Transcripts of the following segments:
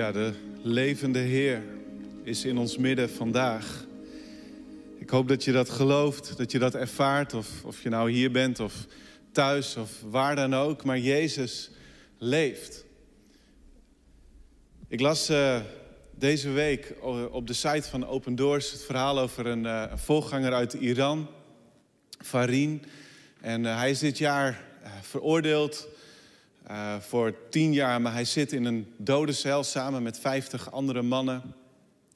Ja, de levende Heer is in ons midden vandaag. Ik hoop dat je dat gelooft, dat je dat ervaart, of, of je nou hier bent of thuis of waar dan ook. Maar Jezus leeft. Ik las uh, deze week op de site van Open Doors het verhaal over een, uh, voorganger uit Iran, Farin. En uh, hij is dit jaar veroordeeld uh, voor tien jaar, maar hij zit in een dode cel samen met vijftig andere mannen.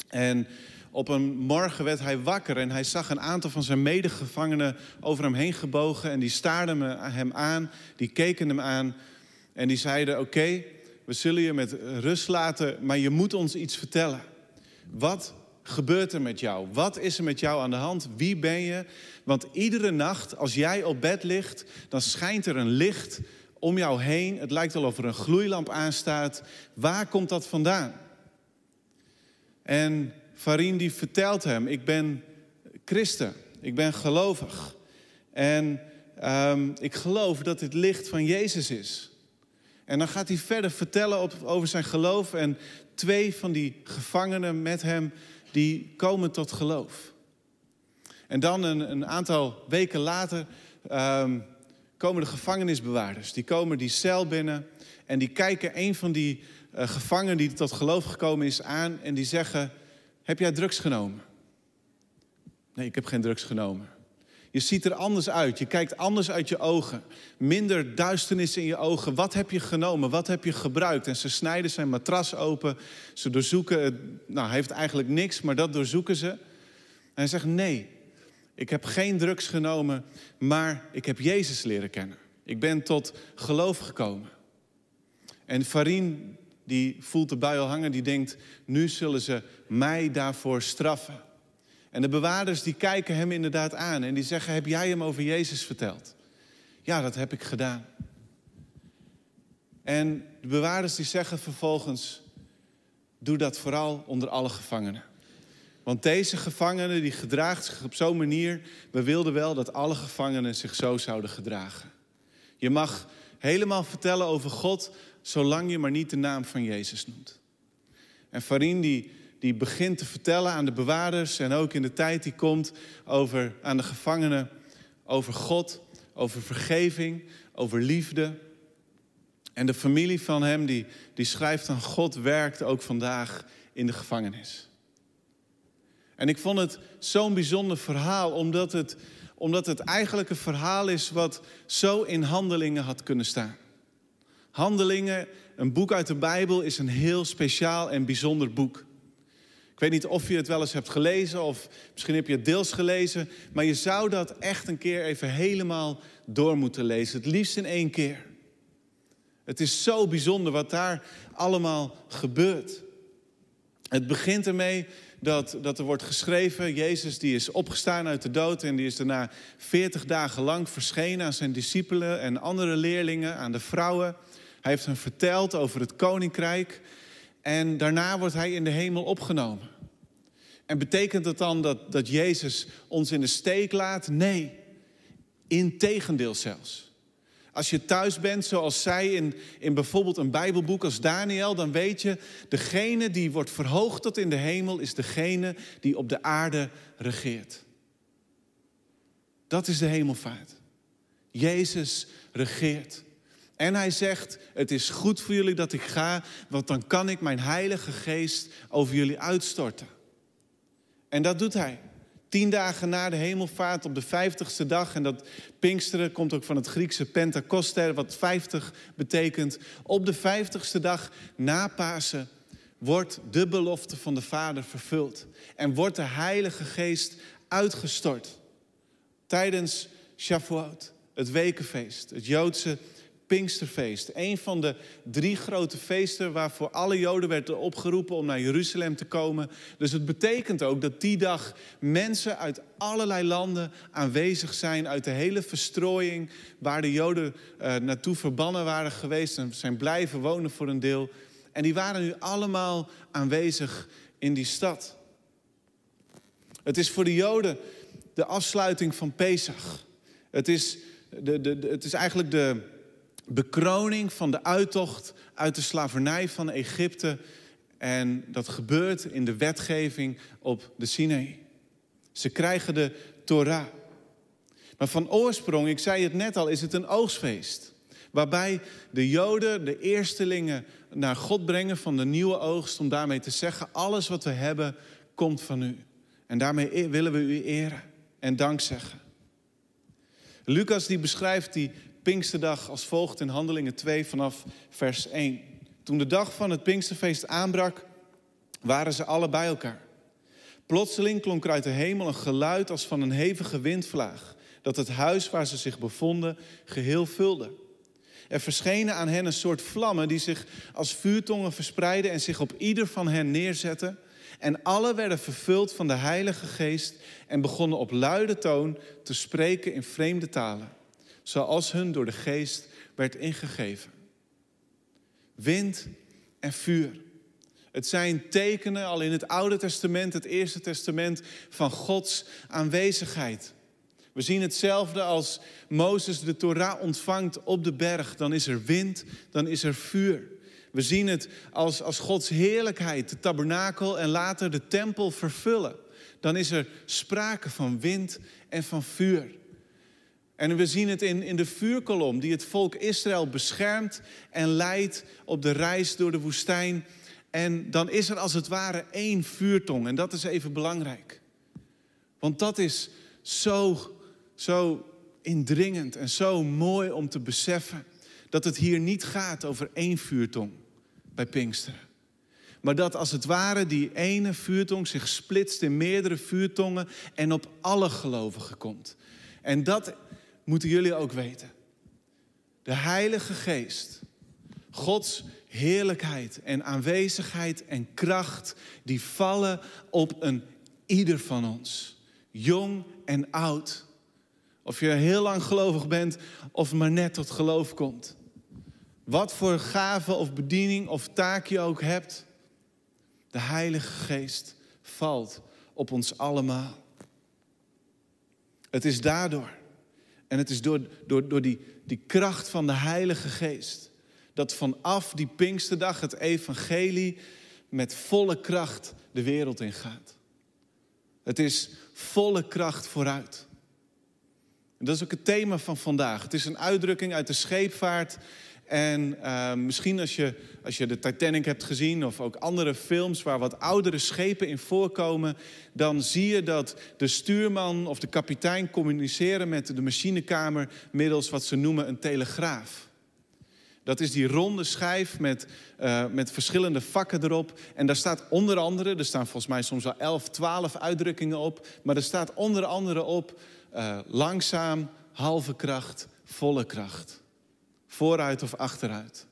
En op een morgen werd hij wakker en hij zag een aantal van zijn medegevangenen over hem heen gebogen. En die staarden hem aan, die keken hem aan en die zeiden: Oké, we zullen je met rust laten, maar je moet ons iets vertellen. Wat gebeurt er met jou? Wat is er met jou aan de hand? Wie ben je? Want iedere nacht, als jij op bed ligt, dan schijnt er een licht om jou heen. Het lijkt wel of er een gloeilamp aanstaat. Waar komt dat vandaan? En Farin die vertelt hem, ik ben christen, ik ben gelovig. En um, ik geloof dat dit licht van Jezus is. En dan gaat hij verder vertellen over zijn geloof. En twee van die gevangenen met hem, die komen tot geloof. En dan een, een aantal weken later um, komen de gevangenisbewaarders. Die komen die cel binnen en die kijken een van die uh, gevangenen die tot geloof gekomen is aan en die zeggen: Heb jij drugs genomen? Nee, ik heb geen drugs genomen. Je ziet er anders uit. Je kijkt anders uit je ogen. Minder duisternis in je ogen. Wat heb je genomen? Wat heb je gebruikt? En ze snijden zijn matras open. Ze doorzoeken. Nou, hij heeft eigenlijk niks, maar dat doorzoeken ze. En hij zegt: Nee, ik heb geen drugs genomen, maar ik heb Jezus leren kennen. Ik ben tot geloof gekomen. En Farin, die voelt de bui al hangen, die denkt, nu zullen ze mij daarvoor straffen. En de bewaarders die kijken hem inderdaad aan en die zeggen, heb jij hem over Jezus verteld? Ja, dat heb ik gedaan. En de bewaarders die zeggen vervolgens, doe dat vooral onder alle gevangenen. Want deze gevangenen die gedraagt zich op zo'n manier. We wilden wel dat alle gevangenen zich zo zouden gedragen. Je mag helemaal vertellen over God, zolang je maar niet de naam van Jezus noemt. En Farin die, die begint te vertellen aan de bewaarders en ook in de tijd die komt over, aan de gevangenen over God, over vergeving, over liefde. En de familie van hem die, die schrijft aan God werkt ook vandaag in de gevangenis. En ik vond het zo'n bijzonder verhaal, omdat het, omdat het eigenlijk een verhaal is wat zo in handelingen had kunnen staan. Handelingen, een boek uit de Bijbel, is een heel speciaal en bijzonder boek. Ik weet niet of je het wel eens hebt gelezen of misschien heb je het deels gelezen, maar je zou dat echt een keer even helemaal door moeten lezen. Het liefst in één keer. Het is zo bijzonder wat daar allemaal gebeurt. Het begint ermee dat, dat er wordt geschreven, Jezus die is opgestaan uit de dood en die is daarna 40 dagen lang verschenen aan zijn discipelen en andere leerlingen, aan de vrouwen. Hij heeft hen verteld over het koninkrijk en daarna wordt hij in de hemel opgenomen. En betekent dat dan dat, dat Jezus ons in de steek laat? Nee, integendeel zelfs. Als je thuis bent, zoals zij in, in bijvoorbeeld een Bijbelboek als Daniel, dan weet je, degene die wordt verhoogd tot in de hemel is degene die op de aarde regeert. Dat is de hemelvaart. Jezus regeert. En hij zegt, het is goed voor jullie dat ik ga, want dan kan ik mijn heilige geest over jullie uitstorten. En dat doet hij. Tien dagen na de hemelvaart, op de vijftigste dag, en dat Pinksteren komt ook van het Griekse Pentakoster, wat vijftig betekent. Op de vijftigste dag na Pasen wordt de belofte van de Vader vervuld. En wordt de Heilige Geest uitgestort. Tijdens Shavuot, het wekenfeest, het Joodse Pinksterfeest. Een van de drie grote feesten waarvoor alle Joden werden opgeroepen om naar Jeruzalem te komen. Dus het betekent ook dat die dag mensen uit allerlei landen aanwezig zijn. Uit de hele verstrooiing waar de Joden uh, naartoe verbannen waren geweest en zijn blijven wonen voor een deel. En die waren nu allemaal aanwezig in die stad. Het is voor de Joden de afsluiting van Pesach. Het is, de, de, het is eigenlijk de, bekroning van de uittocht uit de slavernij van Egypte. En dat gebeurt in de wetgeving op de Sinaï. Ze krijgen de Torah. Maar van oorsprong, ik zei het net al, is het een oogstfeest. Waarbij de Joden, de eerstelingen, naar God brengen van de nieuwe oogst. Om daarmee te zeggen, alles wat we hebben, komt van u. En daarmee e- willen we u eren en dank zeggen. Lucas die beschrijft die Pinksterdag als volgt in Handelingen 2 vanaf vers 1. Toen de dag van het Pinksterfeest aanbrak, waren ze alle bij elkaar. Plotseling klonk er uit de hemel een geluid als van een hevige windvlaag, dat het huis waar ze zich bevonden geheel vulde. Er verschenen aan hen een soort vlammen die zich als vuurtongen verspreidden en zich op ieder van hen neerzetten. En alle werden vervuld van de Heilige Geest en begonnen op luide toon te spreken in vreemde talen, zoals hun door de Geest werd ingegeven. Wind en vuur. Het zijn tekenen al in het Oude Testament, het Eerste Testament, van Gods aanwezigheid. We zien hetzelfde als Mozes de Torah ontvangt op de berg. Dan is er wind, dan is er vuur. We zien het als, als Gods heerlijkheid, de tabernakel en later de tempel vervullen. Dan is er sprake van wind en van vuur. En we zien het in, in de vuurkolom die het volk Israël beschermt en leidt op de reis door de woestijn. En dan is er als het ware één vuurtong. En dat is even belangrijk. Want dat is zo, zo indringend en zo mooi om te beseffen dat het hier niet gaat over één vuurtong bij Pinksteren. Maar dat als het ware die ene vuurtong zich splitst in meerdere vuurtongen en op alle gelovigen komt. En dat moeten jullie ook weten. De Heilige Geest, Gods heerlijkheid en aanwezigheid en kracht, die vallen op een ieder van ons. Jong en oud. Of je heel lang gelovig bent of maar net tot geloof komt. Wat voor gave of bediening of taak je ook hebt. De Heilige Geest valt op ons allemaal. Het is daardoor. En het is door, door, door die, die kracht van de Heilige Geest. Dat vanaf die Pinksterdag het evangelie met volle kracht de wereld ingaat. Het is volle kracht vooruit. En dat is ook het thema van vandaag. Het is een uitdrukking uit de scheepvaart en uh, misschien als je, als je de Titanic hebt gezien of ook andere films waar wat oudere schepen in voorkomen, dan zie je dat de stuurman of de kapitein communiceren met de machinekamer middels wat ze noemen een telegraaf. Dat is die ronde schijf met, uh, met verschillende vakken erop. En daar staat onder andere, er staan volgens mij soms wel 11, 12 uitdrukkingen op. Maar er staat onder andere op uh, langzaam, halve kracht, volle kracht vooruit of achteruit.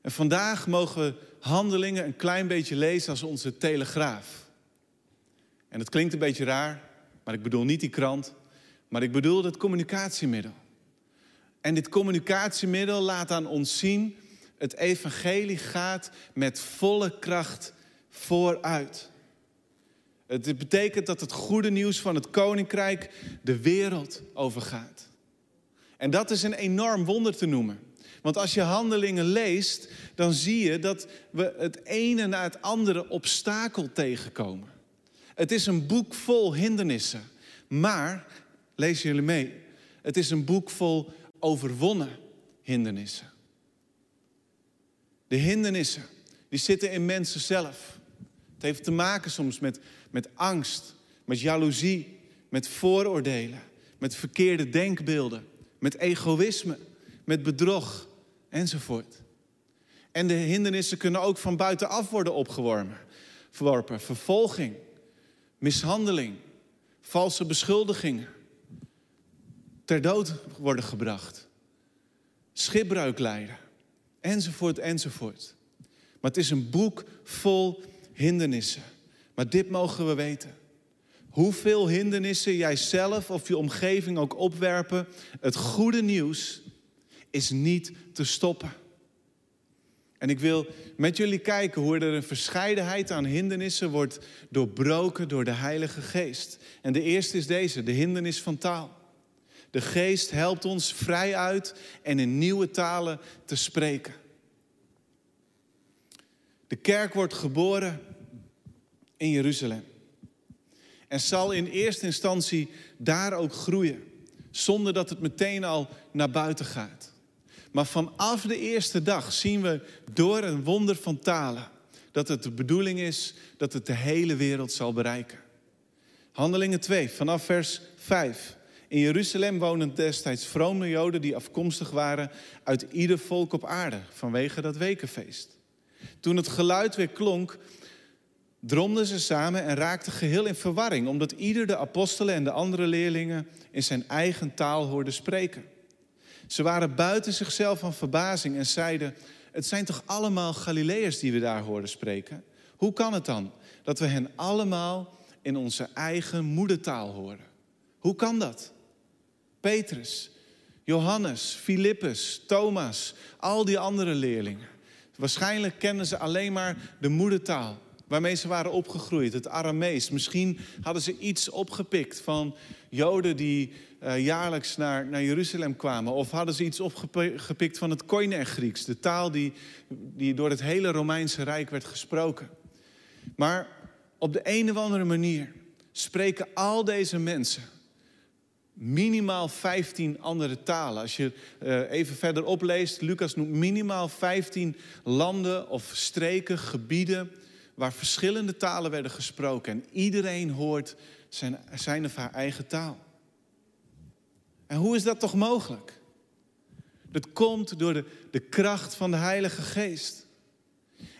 En vandaag mogen we handelingen een klein beetje lezen als onze telegraaf. En het klinkt een beetje raar, maar ik bedoel niet die krant, maar ik bedoel het communicatiemiddel. En dit communicatiemiddel laat aan ons zien, het evangelie gaat met volle kracht vooruit. Het betekent dat het goede nieuws van het koninkrijk de wereld overgaat. En dat is een enorm wonder te noemen. Want als je handelingen leest, dan zie je dat we het ene na het andere obstakel tegenkomen. Het is een boek vol hindernissen. Maar, lees jullie mee, het is een boek vol overwonnen hindernissen. De hindernissen, die zitten in mensen zelf. Het heeft te maken soms met, met angst, met jaloezie, met vooroordelen, met verkeerde denkbeelden met egoïsme, met bedrog enzovoort. En de hindernissen kunnen ook van buitenaf worden opgeworpen. Verworpen. Vervolging, mishandeling, valse beschuldigingen, ter dood worden gebracht, schipbreuk leiden, enzovoort, enzovoort. Maar het is een boek vol hindernissen. Maar dit mogen we weten. Hoeveel hindernissen jij zelf of je omgeving ook opwerpen, het goede nieuws is niet te stoppen. En ik wil met jullie kijken hoe er een verscheidenheid aan hindernissen wordt doorbroken door de Heilige Geest. En de eerste is deze, de hindernis van taal. De Geest helpt ons vrij uit en in nieuwe talen te spreken. De kerk wordt geboren in Jeruzalem. En zal in eerste instantie daar ook groeien, zonder dat het meteen al naar buiten gaat. Maar vanaf de eerste dag zien we door een wonder van talen dat het de bedoeling is dat het de hele wereld zal bereiken. Handelingen 2, vanaf vers 5. In Jeruzalem woonden destijds vrome Joden die afkomstig waren uit ieder volk op aarde vanwege dat wekenfeest. Toen het geluid weer klonk, dromden ze samen en raakten geheel in verwarring, omdat ieder de apostelen en de andere leerlingen in zijn eigen taal hoorde spreken. Ze waren buiten zichzelf van verbazing en zeiden: Het zijn toch allemaal Galileërs die we daar hoorden spreken? Hoe kan het dan dat we hen allemaal in onze eigen moedertaal horen? Hoe kan dat? Petrus, Johannes, Filippus, Thomas, al die andere leerlingen. Waarschijnlijk kennen ze alleen maar de moedertaal waarmee ze waren opgegroeid, het Aramees. Misschien hadden ze iets opgepikt van Joden die uh, jaarlijks naar, naar Jeruzalem kwamen. Of hadden ze iets opgepikt van het Koine Grieks, de taal die, die door het hele Romeinse Rijk werd gesproken. Maar op de een of andere manier spreken al deze mensen minimaal 15 andere talen. Als je uh, even verder opleest, Lucas noemt minimaal 15 landen of streken, gebieden waar verschillende talen werden gesproken. En iedereen hoort zijn, zijn of haar eigen taal. En hoe is dat toch mogelijk? Dat komt door de, de kracht van de Heilige Geest.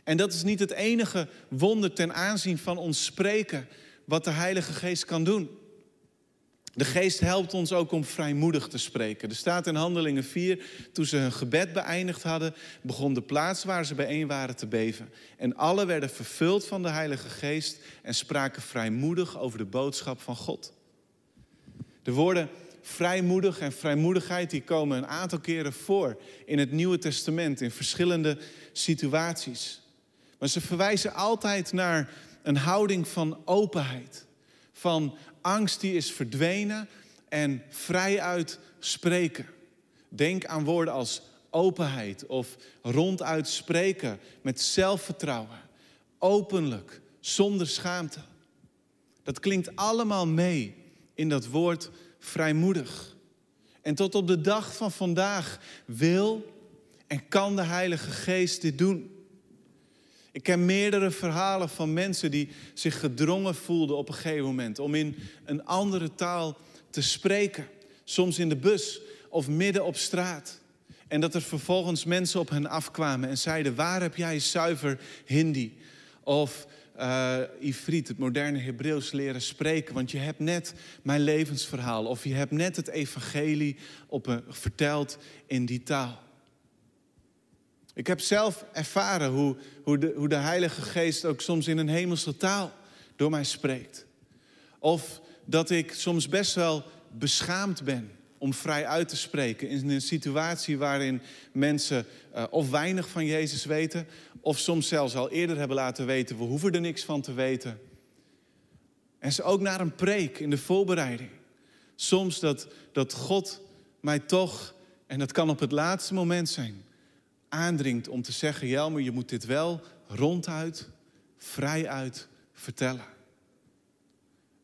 En dat is niet het enige wonder ten aanzien van ons spreken wat de Heilige Geest kan doen. De geest helpt ons ook om vrijmoedig te spreken. Er staat in Handelingen 4, toen ze hun gebed beëindigd hadden, begon de plaats waar ze bijeen waren te beven. En alle werden vervuld van de Heilige Geest en spraken vrijmoedig over de boodschap van God. De woorden vrijmoedig en vrijmoedigheid die komen een aantal keren voor in het Nieuwe Testament in verschillende situaties. Maar ze verwijzen altijd naar een houding van openheid, van angst die is verdwenen en vrijuit spreken. Denk aan woorden als openheid of ronduit spreken met zelfvertrouwen. Openlijk, zonder schaamte. Dat klinkt allemaal mee in dat woord vrijmoedig. En tot op de dag van vandaag wil en kan de Heilige Geest dit doen. Ik ken meerdere verhalen van mensen die zich gedrongen voelden op een gegeven moment om in een andere taal te spreken. Soms in de bus of midden op straat. En dat er vervolgens mensen op hen afkwamen en zeiden: Waar heb jij zuiver Hindi? Of uh, Ifrit, het moderne Hebreeuws, leren spreken. Want je hebt net mijn levensverhaal. Of je hebt net het evangelie op een, verteld in die taal. Ik heb zelf ervaren hoe, hoe, de, hoe de Heilige Geest ook soms in een hemelse taal door mij spreekt. Of dat ik soms best wel beschaamd ben om vrij uit te spreken in een situatie waarin mensen uh, of weinig van Jezus weten, of soms zelfs al eerder hebben laten weten, we hoeven er niks van te weten. En ze ook naar een preek in de voorbereiding. Soms dat, dat God mij toch, en dat kan op het laatste moment zijn, aandringt om te zeggen: Jelmer, je moet dit wel ronduit, vrijuit vertellen.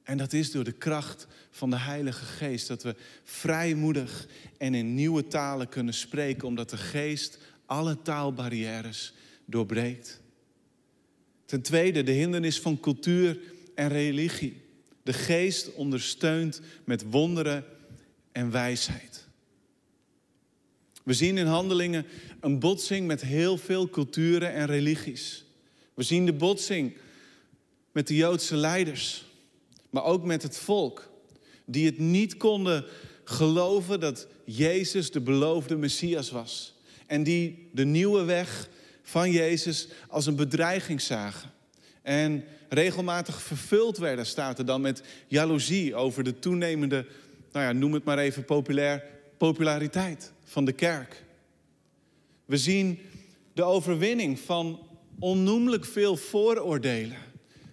En dat is door de kracht van de Heilige Geest. Dat we vrijmoedig en in nieuwe talen kunnen spreken, omdat de Geest alle taalbarrières doorbreekt. Ten tweede, de hindernis van cultuur en religie. De Geest ondersteunt met wonderen en wijsheid. We zien in handelingen een botsing met heel veel culturen en religies. We zien de botsing met de Joodse leiders, maar ook met het volk, die het niet konden geloven dat Jezus de beloofde Messias was. En die de nieuwe weg van Jezus als een bedreiging zagen. En regelmatig vervuld werden, staat er dan met jaloezie over de toenemende, nou ja, noem het maar even populair, populariteit van de kerk. We zien de overwinning van onnoemelijk veel vooroordelen,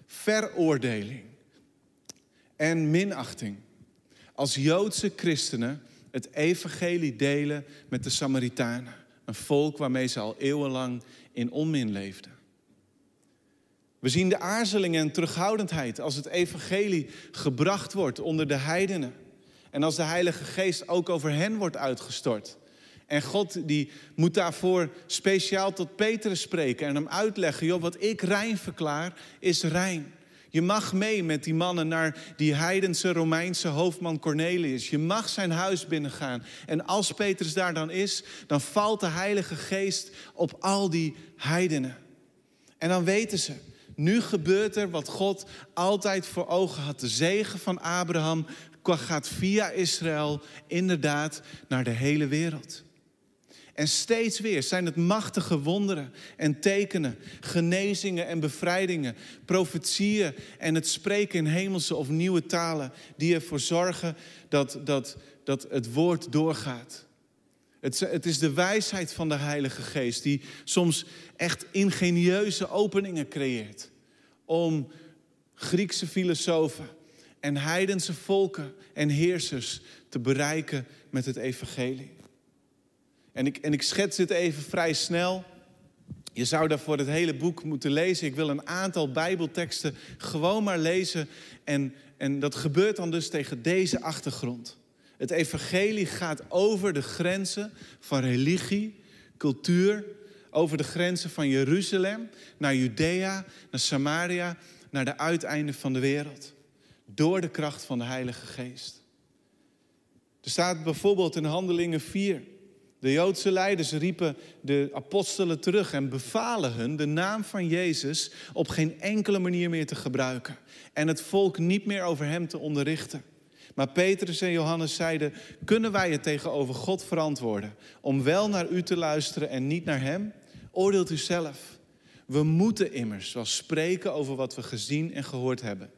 veroordeling en minachting. Als Joodse christenen het evangelie delen met de Samaritanen, een volk waarmee ze al eeuwenlang in onmin leefden. We zien de aarzeling en terughoudendheid als het evangelie gebracht wordt onder de heidenen. En als de Heilige Geest ook over hen wordt uitgestort. En God die moet daarvoor speciaal tot Petrus spreken en hem uitleggen: joh, wat ik rein verklaar, is rein. Je mag mee met die mannen naar die heidense Romeinse hoofdman Cornelius. Je mag zijn huis binnengaan. En als Petrus daar dan is, dan valt de Heilige Geest op al die heidenen. En dan weten ze, nu gebeurt er wat God altijd voor ogen had. De zegen van Abraham gaat via Israël inderdaad naar de hele wereld. En steeds weer zijn het machtige wonderen en tekenen, genezingen en bevrijdingen, profetieën en het spreken in hemelse of nieuwe talen die ervoor zorgen dat, dat, dat het woord doorgaat. Het, het is de wijsheid van de Heilige Geest die soms echt ingenieuze openingen creëert om Griekse filosofen en heidense volken en heersers te bereiken met het evangelie. En ik, en ik schets dit even vrij snel. Je zou daarvoor het hele boek moeten lezen. Ik wil een aantal Bijbelteksten gewoon maar lezen. En, en dat gebeurt dan dus tegen deze achtergrond. Het evangelie gaat over de grenzen van religie, cultuur, over de grenzen van Jeruzalem naar Judea, naar Samaria, naar de uiteinden van de wereld. Door de kracht van de Heilige Geest. Er staat bijvoorbeeld in Handelingen 4 de Joodse leiders riepen de apostelen terug en bevalen hun de naam van Jezus op geen enkele manier meer te gebruiken. En het volk niet meer over hem te onderrichten. Maar Petrus en Johannes zeiden: Kunnen wij het tegenover God verantwoorden om wel naar u te luisteren en niet naar hem? Oordeelt u zelf. We moeten immers wel spreken over wat we gezien en gehoord hebben.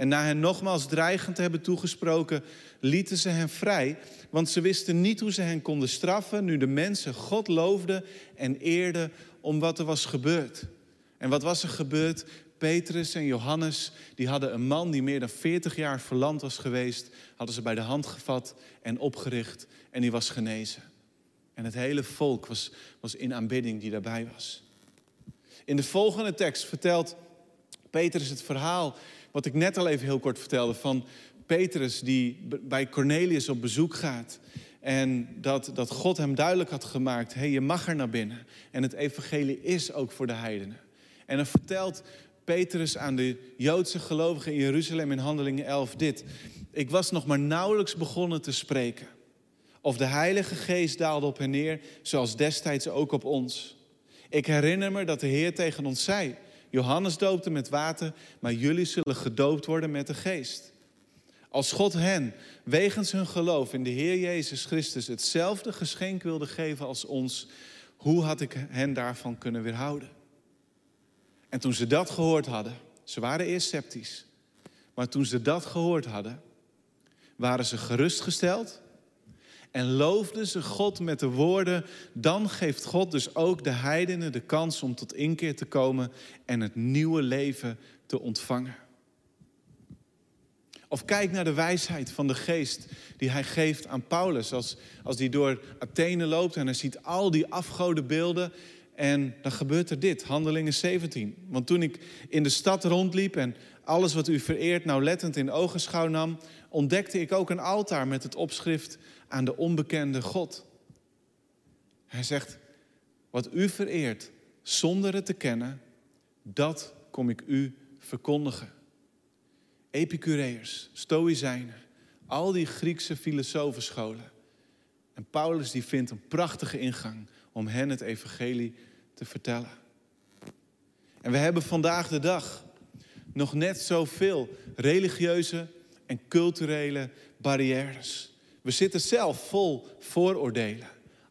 En na hen nogmaals dreigend te hebben toegesproken, lieten ze hen vrij, want ze wisten niet hoe ze hen konden straffen, nu de mensen God loofden en eerden om wat er was gebeurd. En wat was er gebeurd? Petrus en Johannes, die hadden een man die meer dan 40 jaar verlamd was geweest, hadden ze bij de hand gevat en opgericht en die was genezen. En het hele volk was, was in aanbidding die daarbij was. In de volgende tekst vertelt Petrus het verhaal wat ik net al even heel kort vertelde van Petrus die bij Cornelius op bezoek gaat. En dat, dat God hem duidelijk had gemaakt, hé, hey, je mag er naar binnen. En het evangelie is ook voor de heidenen. En dan vertelt Petrus aan de Joodse gelovigen in Jeruzalem in Handelingen 11 dit. Ik was nog maar nauwelijks begonnen te spreken. Of de Heilige Geest daalde op hen neer, zoals destijds ook op ons. Ik herinner me dat de Heer tegen ons zei... Johannes doopte met water, maar jullie zullen gedoopt worden met de geest. Als God hen, wegens hun geloof in de Heer Jezus Christus, hetzelfde geschenk wilde geven als ons, hoe had ik hen daarvan kunnen weerhouden? En toen ze dat gehoord hadden, ze waren eerst sceptisch, maar toen ze dat gehoord hadden, waren ze gerustgesteld en loofden ze God met de woorden: dan geeft God dus ook de heidenen de kans om tot inkeer te komen en het nieuwe leven te ontvangen. Of kijk naar de wijsheid van de geest die hij geeft aan Paulus. Als, als hij door Athene loopt en hij ziet al die afgodenbeelden. En dan gebeurt er dit, Handelingen 17. Want toen ik in de stad rondliep en alles wat u vereert nauwlettend in ogenschouw nam, ontdekte ik ook een altaar met het opschrift aan de onbekende God. Hij zegt, wat u vereert zonder het te kennen, dat kom ik u verkondigen. Epicureërs, Stoïcijnen, al die Griekse filosofenscholen. En Paulus die vindt een prachtige ingang om hen het evangelie te vertellen. En we hebben vandaag de dag nog net zoveel religieuze en culturele barrières. We zitten zelf vol vooroordelen.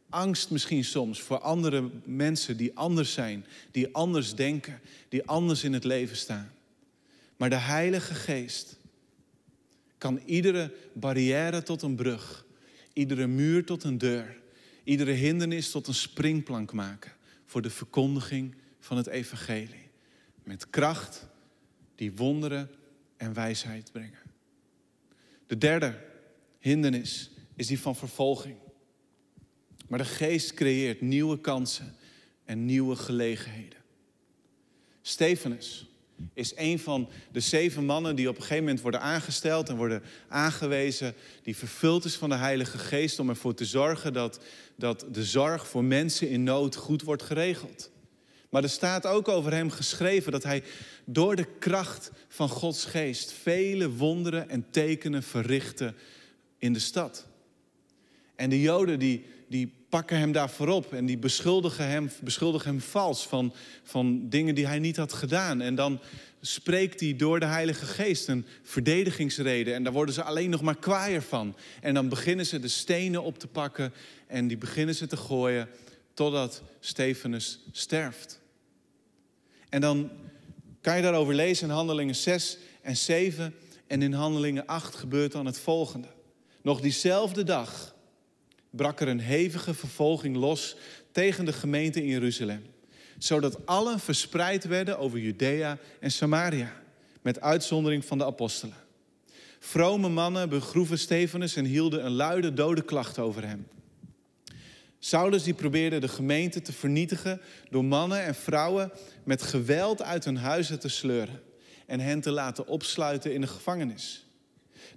Angst misschien soms voor andere mensen die anders zijn, die anders denken, die anders in het leven staan. Maar de Heilige Geest kan iedere barrière tot een brug, iedere muur tot een deur, iedere hindernis tot een springplank maken voor de verkondiging van het Evangelie. Met kracht die wonderen en wijsheid brengen. De derde hindernis is die van vervolging. Maar de geest creëert nieuwe kansen en nieuwe gelegenheden. Stefanus, is een van de zeven mannen die op een gegeven moment worden aangesteld en worden aangewezen, die vervuld is van de Heilige Geest om ervoor te zorgen dat, dat de zorg voor mensen in nood goed wordt geregeld. Maar er staat ook over hem geschreven dat hij door de kracht van Gods geest vele wonderen en tekenen verrichtte in de stad. En de Joden die, die pakken hem daarvoor op en die beschuldigen hem, beschuldigen hem vals van, van dingen die hij niet had gedaan. En dan spreekt hij door de Heilige Geest een verdedigingsreden. En daar worden ze alleen nog maar kwaaier van. En dan beginnen ze de stenen op te pakken en die beginnen ze te gooien totdat Stefanus sterft. En dan kan je daarover lezen in Handelingen 6 en 7. En in Handelingen 8 gebeurt dan het volgende. Nog diezelfde dag brak er een hevige vervolging los tegen de gemeente in Jeruzalem. Zodat allen verspreid werden over Judea en Samaria, met uitzondering van de apostelen. Vrome mannen begroeven Stefanus en hielden een luide dode klacht over hem. Saulus die probeerde de gemeente te vernietigen door mannen en vrouwen met geweld uit hun huizen te sleuren en hen te laten opsluiten in de gevangenis.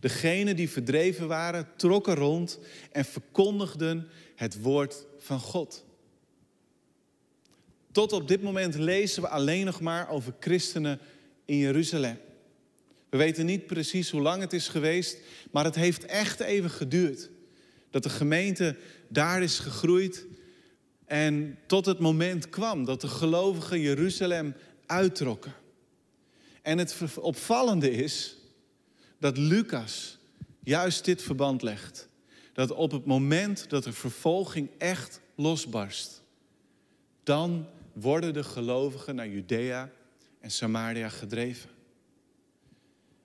Degenen die verdreven waren, trokken rond en verkondigden het woord van God. Tot op dit moment lezen we alleen nog maar over christenen in Jeruzalem. We weten niet precies hoe lang het is geweest, maar het heeft echt even geduurd. Dat de gemeente daar is gegroeid en tot het moment kwam dat de gelovigen Jeruzalem uittrokken. En het opvallende is dat Lucas juist dit verband legt. Dat op het moment dat de vervolging echt losbarst, dan worden de gelovigen naar Judea en Samaria gedreven.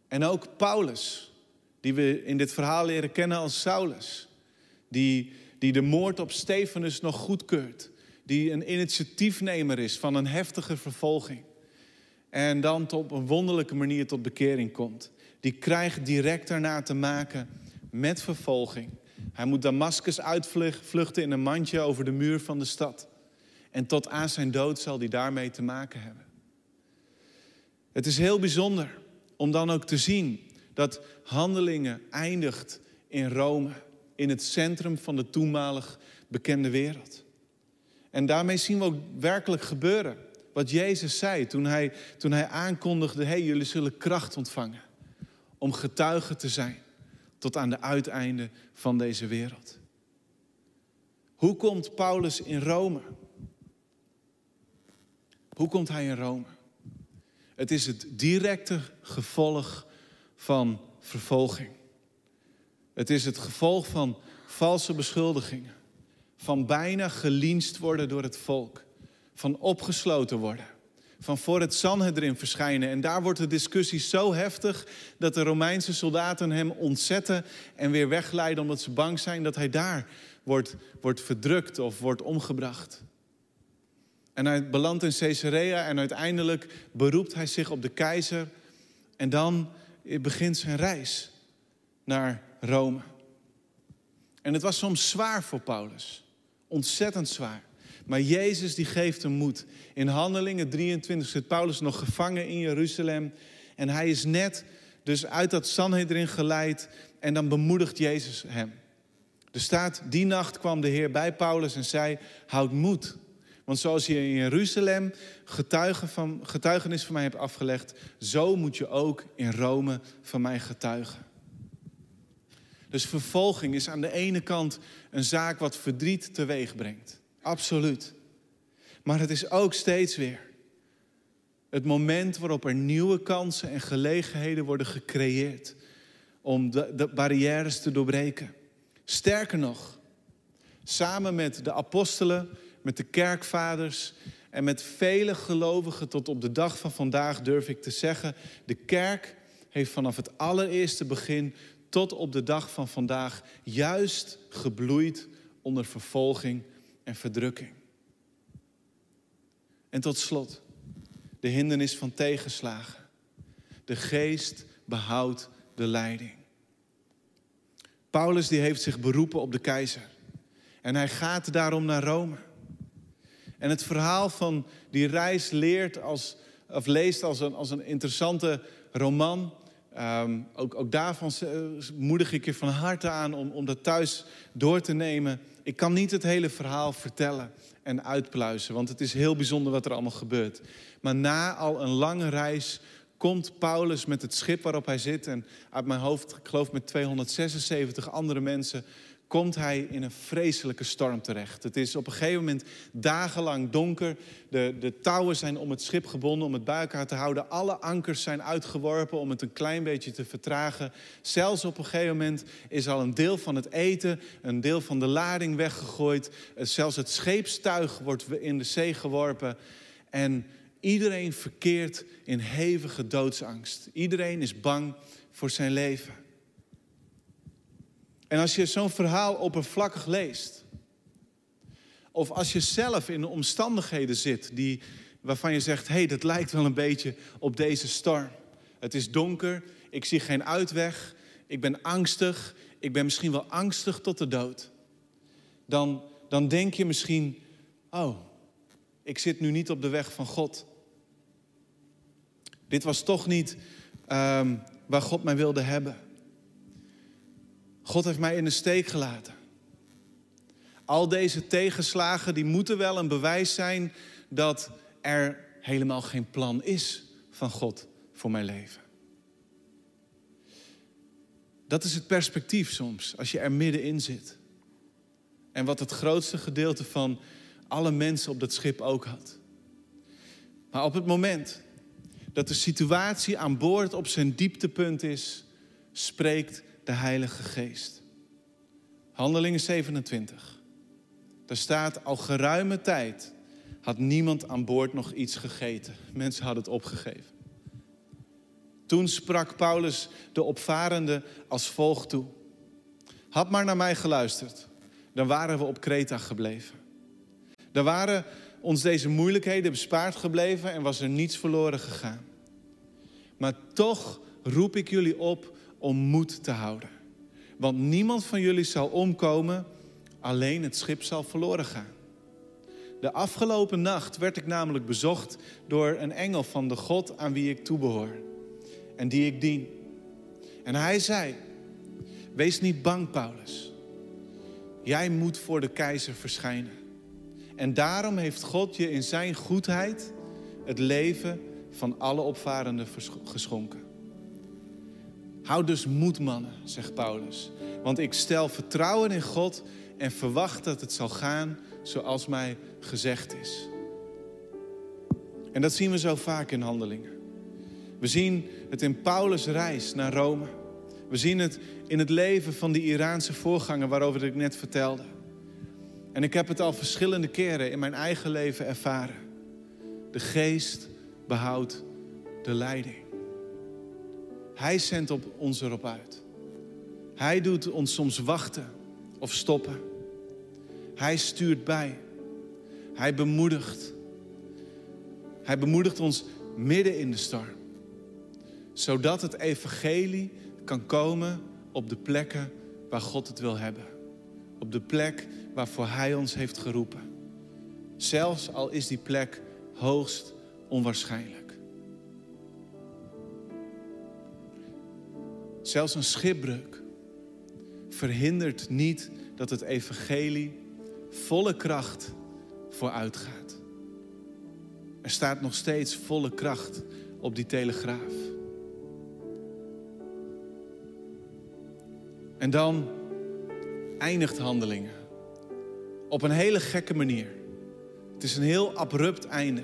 En ook Paulus, die we in dit verhaal leren kennen als Saulus, die, die de moord op Stefanus nog goedkeurt, die een initiatiefnemer is van een heftige vervolging en dan op een wonderlijke manier tot bekering komt die krijgt direct daarna te maken met vervolging. Hij moet Damascus uitvluchten in een mandje over de muur van de stad. En tot aan zijn dood zal hij daarmee te maken hebben. Het is heel bijzonder om dan ook te zien dat handelingen eindigt in Rome, in het centrum van de toenmalig bekende wereld. En daarmee zien we ook werkelijk gebeuren wat Jezus zei toen hij, toen hij aankondigde: hey, jullie zullen kracht ontvangen om getuige te zijn tot aan de uiteinde van deze wereld. Hoe komt Paulus in Rome? Hoe komt hij in Rome? Het is het directe gevolg van vervolging. Het is het gevolg van valse beschuldigingen, van bijna gelienst worden door het volk, van opgesloten worden van voor het Sanhedrin verschijnen. En daar wordt de discussie zo heftig dat de Romeinse soldaten hem ontzetten en weer wegleiden omdat ze bang zijn dat hij daar wordt, wordt verdrukt of wordt omgebracht. En hij belandt in Caesarea en uiteindelijk beroept hij zich op de keizer. En dan begint zijn reis naar Rome. En het was soms zwaar voor Paulus. Ontzettend zwaar. Maar Jezus die geeft hem moed. In Handelingen 23 zit Paulus nog gevangen in Jeruzalem. En hij is net dus uit dat Sanhedrin geleid. En dan bemoedigt Jezus hem. Er staat, die nacht kwam de Heer bij Paulus en zei, houd moed. Want zoals je in Jeruzalem getuigen van, getuigenis van mij hebt afgelegd, zo moet je ook in Rome van mij getuigen. Dus vervolging is aan de ene kant een zaak wat verdriet teweeg brengt. Absoluut. Maar het is ook steeds weer het moment waarop er nieuwe kansen en gelegenheden worden gecreëerd om de, barrières te doorbreken. Sterker nog, samen met de apostelen, met de kerkvaders en met vele gelovigen tot op de dag van vandaag durf ik te zeggen, de kerk heeft vanaf het allereerste begin tot op de dag van vandaag juist gebloeid onder vervolging en verdrukking. En tot slot, de hindernis van tegenslagen. De geest behoudt de leiding. Paulus die heeft zich beroepen op de keizer. En hij gaat daarom naar Rome. En het verhaal van die reis leert als, of leest als een, als een interessante roman. Ehm, ook, ook daarvan eh, moedig ik je van harte aan om, om dat thuis door te nemen. Ik kan niet het hele verhaal vertellen en uitpluizen, want het is heel bijzonder wat er allemaal gebeurt. Maar na al een lange reis komt Paulus met het schip waarop hij zit. En uit mijn hoofd, ik geloof met 276 andere mensen, komt hij in een vreselijke storm terecht. Het is op een gegeven moment dagenlang donker. De, de touwen zijn om het schip gebonden om het bij elkaar te houden. Alle ankers zijn uitgeworpen om het een klein beetje te vertragen. Zelfs op een gegeven moment is al een deel van het eten, een deel van de lading weggegooid. Zelfs het scheepstuig wordt in de zee geworpen. En Iedereen verkeert in hevige doodsangst. Iedereen is bang voor zijn leven. En als je zo'n verhaal oppervlakkig leest, of als je zelf in de omstandigheden zit die, waarvan je zegt: hé, hey, dat lijkt wel een beetje op deze storm. Het is donker, ik zie geen uitweg, ik ben angstig, ik ben misschien wel angstig tot de dood. Dan, dan denk je misschien: oh, ik zit nu niet op de weg van God. Dit was toch niet um, waar God mij wilde hebben. God heeft mij in de steek gelaten. Al deze tegenslagen die moeten wel een bewijs zijn dat er helemaal geen plan is van God voor mijn leven. Dat is het perspectief soms, als je er middenin zit. En wat het grootste gedeelte van alle mensen op dat schip ook had. Maar op het moment dat de situatie aan boord op zijn dieptepunt is, spreekt de Heilige Geest. Handelingen 27. Daar staat al geruime tijd had niemand aan boord nog iets gegeten. Mensen hadden het opgegeven. Toen sprak Paulus de opvarende als volgt toe. Had maar naar mij geluisterd, dan waren we op Kreta gebleven. Daar waren ons deze moeilijkheden bespaard gebleven en was er niets verloren gegaan. Maar toch roep ik jullie op om moed te houden. Want niemand van jullie zal omkomen, alleen het schip zal verloren gaan. De afgelopen nacht werd ik namelijk bezocht door een engel van de God aan wie ik toebehoor en die ik dien. En hij zei: Wees niet bang, Paulus. Jij moet voor de keizer verschijnen. En daarom heeft God je in zijn goedheid het leven van alle opvarenden geschonken. Houd dus moed, mannen, zegt Paulus. Want ik stel vertrouwen in God en verwacht dat het zal gaan zoals mij gezegd is. En dat zien we zo vaak in handelingen. We zien het in Paulus' reis naar Rome. We zien het in het leven van die Iraanse voorganger waarover ik net vertelde. En ik heb het al verschillende keren in mijn eigen leven ervaren. De geest behoudt de leiding. Hij zendt op ons erop uit. Hij doet ons soms wachten of stoppen. Hij stuurt bij. Hij bemoedigt. Hij bemoedigt ons midden in de storm. Zodat het evangelie kan komen op de plekken waar God het wil hebben. Op de plek waarvoor Hij ons heeft geroepen. Zelfs al is die plek hoogst onwaarschijnlijk. Zelfs een schipbreuk verhindert niet dat het evangelie volle kracht vooruit gaat. Er staat nog steeds volle kracht op die telegraaf. En dan eindigt handelingen op een hele gekke manier. Het is een heel abrupt einde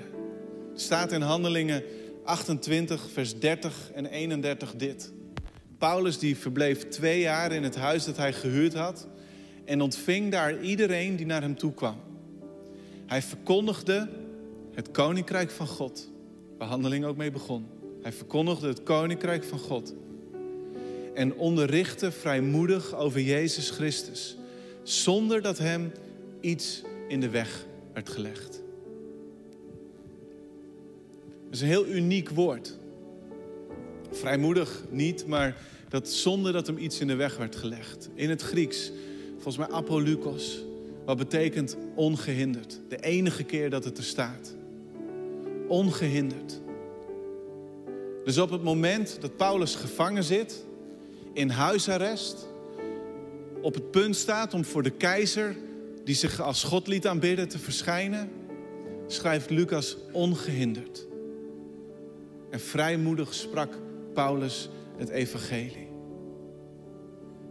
staat in Handelingen 28, vers 30 en 31 dit. Paulus die verbleef twee jaar in het huis dat hij gehuurd had en ontving daar iedereen die naar hem toe kwam. Hij verkondigde het koninkrijk van God, waar handeling ook mee begon. Hij verkondigde het koninkrijk van God en onderrichtte vrijmoedig over Jezus Christus, zonder dat hem iets in de weg werd gelegd is een heel uniek woord. Vrijmoedig niet, maar dat zonder dat hem iets in de weg werd gelegd. In het Grieks, volgens mij apolukos, wat betekent ongehinderd. De enige keer dat het er staat. Ongehinderd. Dus op het moment dat Paulus gevangen zit, in huisarrest, op het punt staat om voor de keizer, die zich als God liet aanbidden, te verschijnen, schrijft Lucas ongehinderd. En vrijmoedig sprak Paulus het evangelie.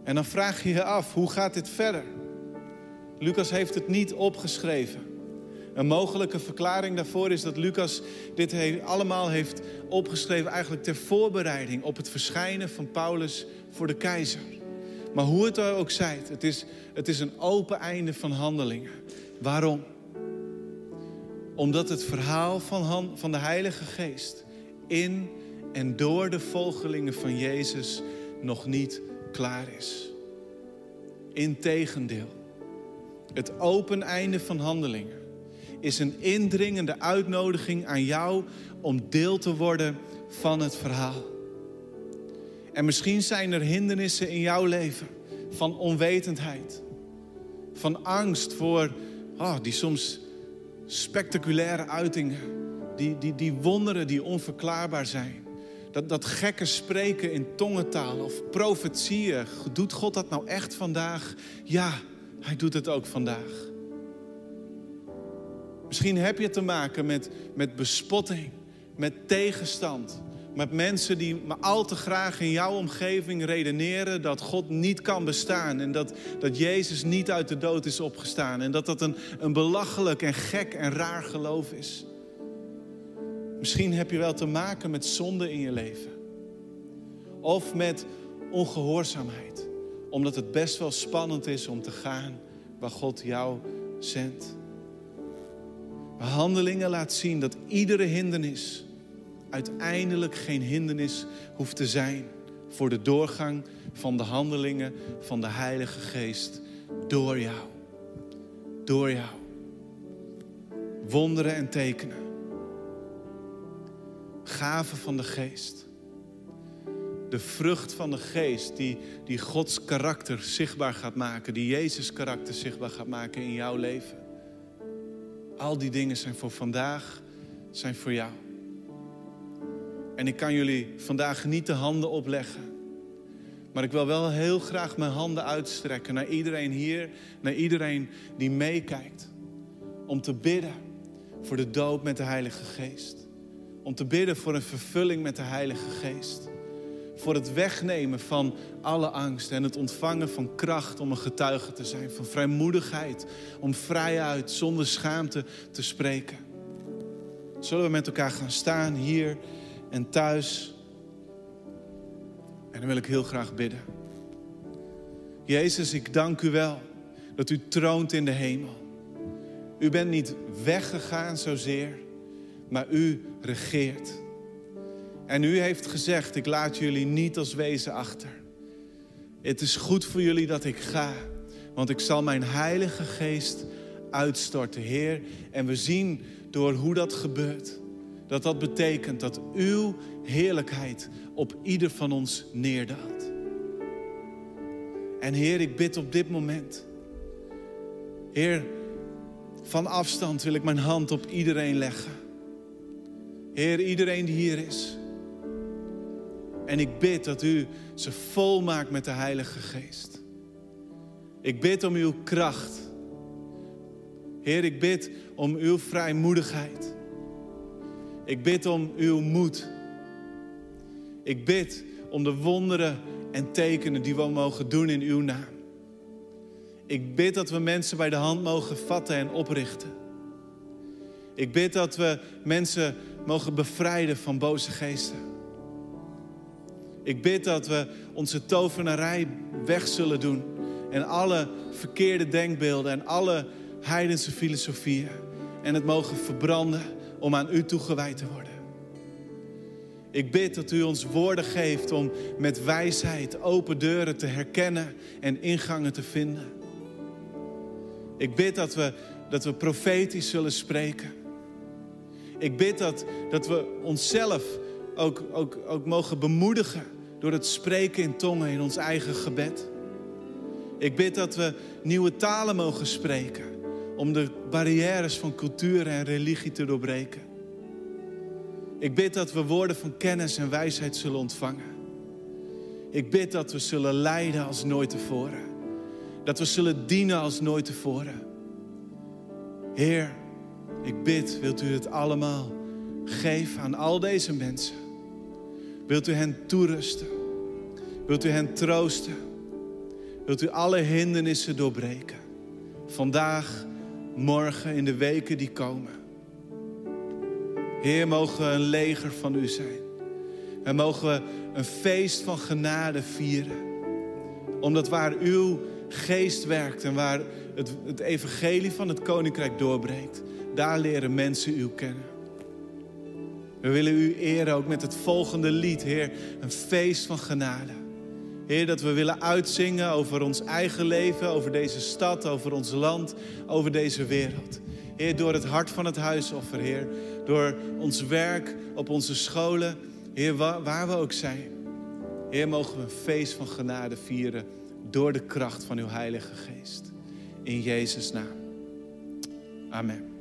En dan vraag je je af, hoe gaat dit verder? Lucas heeft het niet opgeschreven. Een mogelijke verklaring daarvoor is dat Lucas dit allemaal heeft opgeschreven eigenlijk ter voorbereiding op het verschijnen van Paulus voor de keizer. Maar hoe het ook zij, het is, het is een open einde van handelingen. Waarom? Omdat het verhaal van, van de Heilige Geest in en door de volgelingen van Jezus nog niet klaar is. Integendeel, het open einde van handelingen is een indringende uitnodiging aan jou om deel te worden van het verhaal. En misschien zijn er hindernissen in jouw leven van onwetendheid, van angst voor oh, die soms spectaculaire uitingen, die, die, die wonderen die onverklaarbaar zijn. Dat, dat gekke spreken in tongentaal of profetieën. Doet God dat nou echt vandaag? Ja, hij doet het ook vandaag. Misschien heb je te maken met, met bespotting, met tegenstand. Met mensen die maar al te graag in jouw omgeving redeneren dat God niet kan bestaan. En dat, dat Jezus niet uit de dood is opgestaan. En dat dat een, een belachelijk en gek en raar geloof is. Misschien heb je wel te maken met zonde in je leven. Of met ongehoorzaamheid. Omdat het best wel spannend is om te gaan waar God jou zendt. Maar handelingen laat zien dat iedere hindernis uiteindelijk geen hindernis hoeft te zijn voor de doorgang van de handelingen van de Heilige Geest door jou. Door jou. Wonderen en tekenen. Gaven van de Geest. De vrucht van de Geest die, die Gods karakter zichtbaar gaat maken, die Jezus karakter zichtbaar gaat maken in jouw leven. Al die dingen zijn voor vandaag, zijn voor jou. En ik kan jullie vandaag niet de handen opleggen. Maar ik wil wel heel graag mijn handen uitstrekken naar iedereen hier, naar iedereen die meekijkt. Om te bidden voor de doop met de Heilige Geest. Om te bidden voor een vervulling met de Heilige Geest. Voor het wegnemen van alle angst en het ontvangen van kracht om een getuige te zijn. Van vrijmoedigheid, om vrijuit, zonder schaamte te spreken. Zullen we met elkaar gaan staan hier en thuis? En dan wil ik heel graag bidden. Jezus, ik dank u wel dat u troont in de hemel. U bent niet weggegaan zozeer, maar u regeert. En u heeft gezegd, ik laat jullie niet als wezen achter. Het is goed voor jullie dat ik ga, want ik zal mijn heilige geest uitstorten, Heer. En we zien door hoe dat gebeurt, dat dat betekent dat uw heerlijkheid op ieder van ons neerdaalt. En Heer, ik bid op dit moment, Heer, van afstand wil ik mijn hand op iedereen leggen. Heer, iedereen die hier is. En ik bid dat u ze vol maakt met de Heilige Geest. Ik bid om uw kracht. Heer, ik bid om uw vrijmoedigheid. Ik bid om uw moed. Ik bid om de wonderen en tekenen die we mogen doen in uw naam. Ik bid dat we mensen bij de hand mogen vatten en oprichten. Ik bid dat we mensen mogen bevrijden van boze geesten. Ik bid dat we onze tovenarij weg zullen doen. En alle verkeerde denkbeelden en alle heidense filosofieën. En het mogen verbranden om aan u toegewijd te worden. Ik bid dat u ons woorden geeft om met wijsheid open deuren te herkennen en ingangen te vinden. Ik bid dat we, dat we profetisch zullen spreken. Ik bid dat, dat we onszelf ook, ook, ook mogen bemoedigen door het spreken in tongen in ons eigen gebed. Ik bid dat we nieuwe talen mogen spreken om de barrières van cultuur en religie te doorbreken. Ik bid dat we woorden van kennis en wijsheid zullen ontvangen. Ik bid dat we zullen leiden als nooit tevoren. Dat we zullen dienen als nooit tevoren. Heer, ik bid, wilt u het allemaal geven aan al deze mensen? Wilt u hen toerusten? Wilt u hen troosten? Wilt u alle hindernissen doorbreken? Vandaag, morgen, in de weken die komen. Heer, mogen we een leger van u zijn. En mogen we een feest van genade vieren. Omdat waar uw geest werkt en waar het, het evangelie van het koninkrijk doorbreekt, daar leren mensen u kennen. We willen u eren ook met het volgende lied, Heer, een feest van genade. Heer, dat we willen uitzingen over ons eigen leven, over deze stad, over ons land, over deze wereld. Heer, door het hart van het huisoffer, Heer, door ons werk op onze scholen, Heer, waar we ook zijn. Heer, mogen we een feest van genade vieren door de kracht van uw Heilige Geest. In Jezus' naam. Amen.